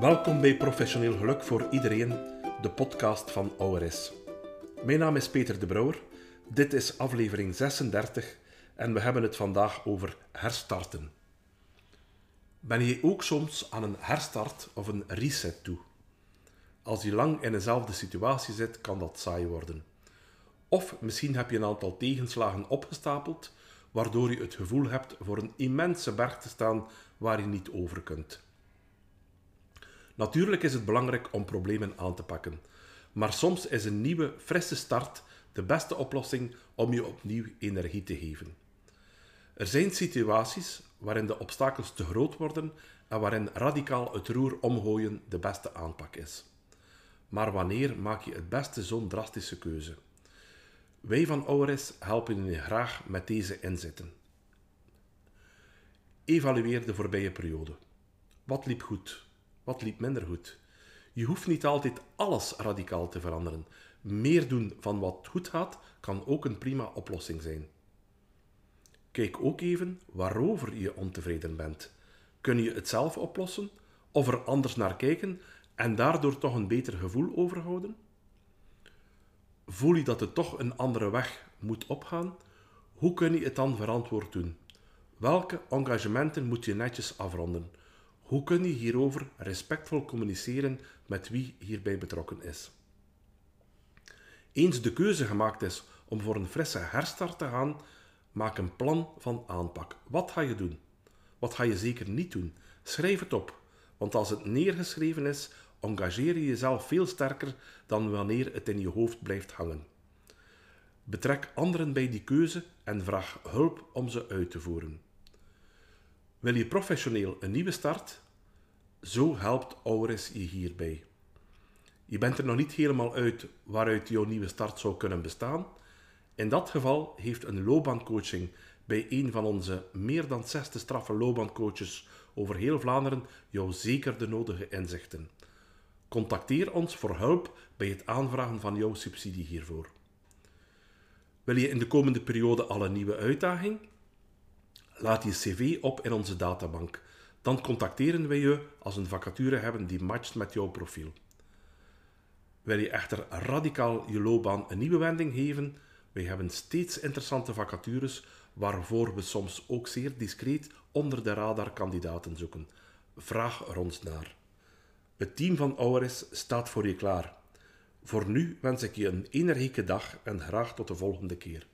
Welkom bij Professioneel Geluk voor Iedereen, de podcast van ORS. Mijn naam is Peter de Brouwer. Dit is aflevering 36 en we hebben het vandaag over herstarten. Ben je ook soms aan een herstart of een reset toe? Als je lang in dezelfde situatie zit, kan dat saai worden. Of misschien heb je een aantal tegenslagen opgestapeld, waardoor je het gevoel hebt voor een immense berg te staan waar je niet over kunt. Natuurlijk is het belangrijk om problemen aan te pakken, maar soms is een nieuwe, frisse start de beste oplossing om je opnieuw energie te geven. Er zijn situaties waarin de obstakels te groot worden en waarin radicaal het roer omgooien de beste aanpak is. Maar wanneer maak je het beste zo'n drastische keuze? Wij van ORS helpen je graag met deze inzetten. Evalueer de voorbije periode. Wat liep goed? Wat liep minder goed? Je hoeft niet altijd alles radicaal te veranderen. Meer doen van wat goed gaat kan ook een prima oplossing zijn. Kijk ook even waarover je ontevreden bent. Kun je het zelf oplossen of er anders naar kijken en daardoor toch een beter gevoel overhouden? Voel je dat het toch een andere weg moet opgaan? Hoe kun je het dan verantwoord doen? Welke engagementen moet je netjes afronden? Hoe kun je hierover respectvol communiceren met wie hierbij betrokken is? Eens de keuze gemaakt is om voor een frisse herstart te gaan, maak een plan van aanpak. Wat ga je doen? Wat ga je zeker niet doen? Schrijf het op, want als het neergeschreven is, engageer je jezelf veel sterker dan wanneer het in je hoofd blijft hangen. Betrek anderen bij die keuze en vraag hulp om ze uit te voeren. Wil je professioneel een nieuwe start? Zo helpt Auris je hierbij. Je bent er nog niet helemaal uit waaruit jouw nieuwe start zou kunnen bestaan. In dat geval heeft een loopbaancoaching bij een van onze meer dan 60 straffe loopbaancoaches over heel Vlaanderen jou zeker de nodige inzichten. Contacteer ons voor hulp bij het aanvragen van jouw subsidie hiervoor. Wil je in de komende periode al een nieuwe uitdaging? Laat je cv op in onze databank. Dan contacteren wij je als een vacature hebben die matcht met jouw profiel. Wil je echter radicaal je loopbaan een nieuwe wending geven? Wij hebben steeds interessante vacatures waarvoor we soms ook zeer discreet onder de radar kandidaten zoeken. Vraag er ons naar. Het team van Auris staat voor je klaar. Voor nu wens ik je een energieke dag en graag tot de volgende keer.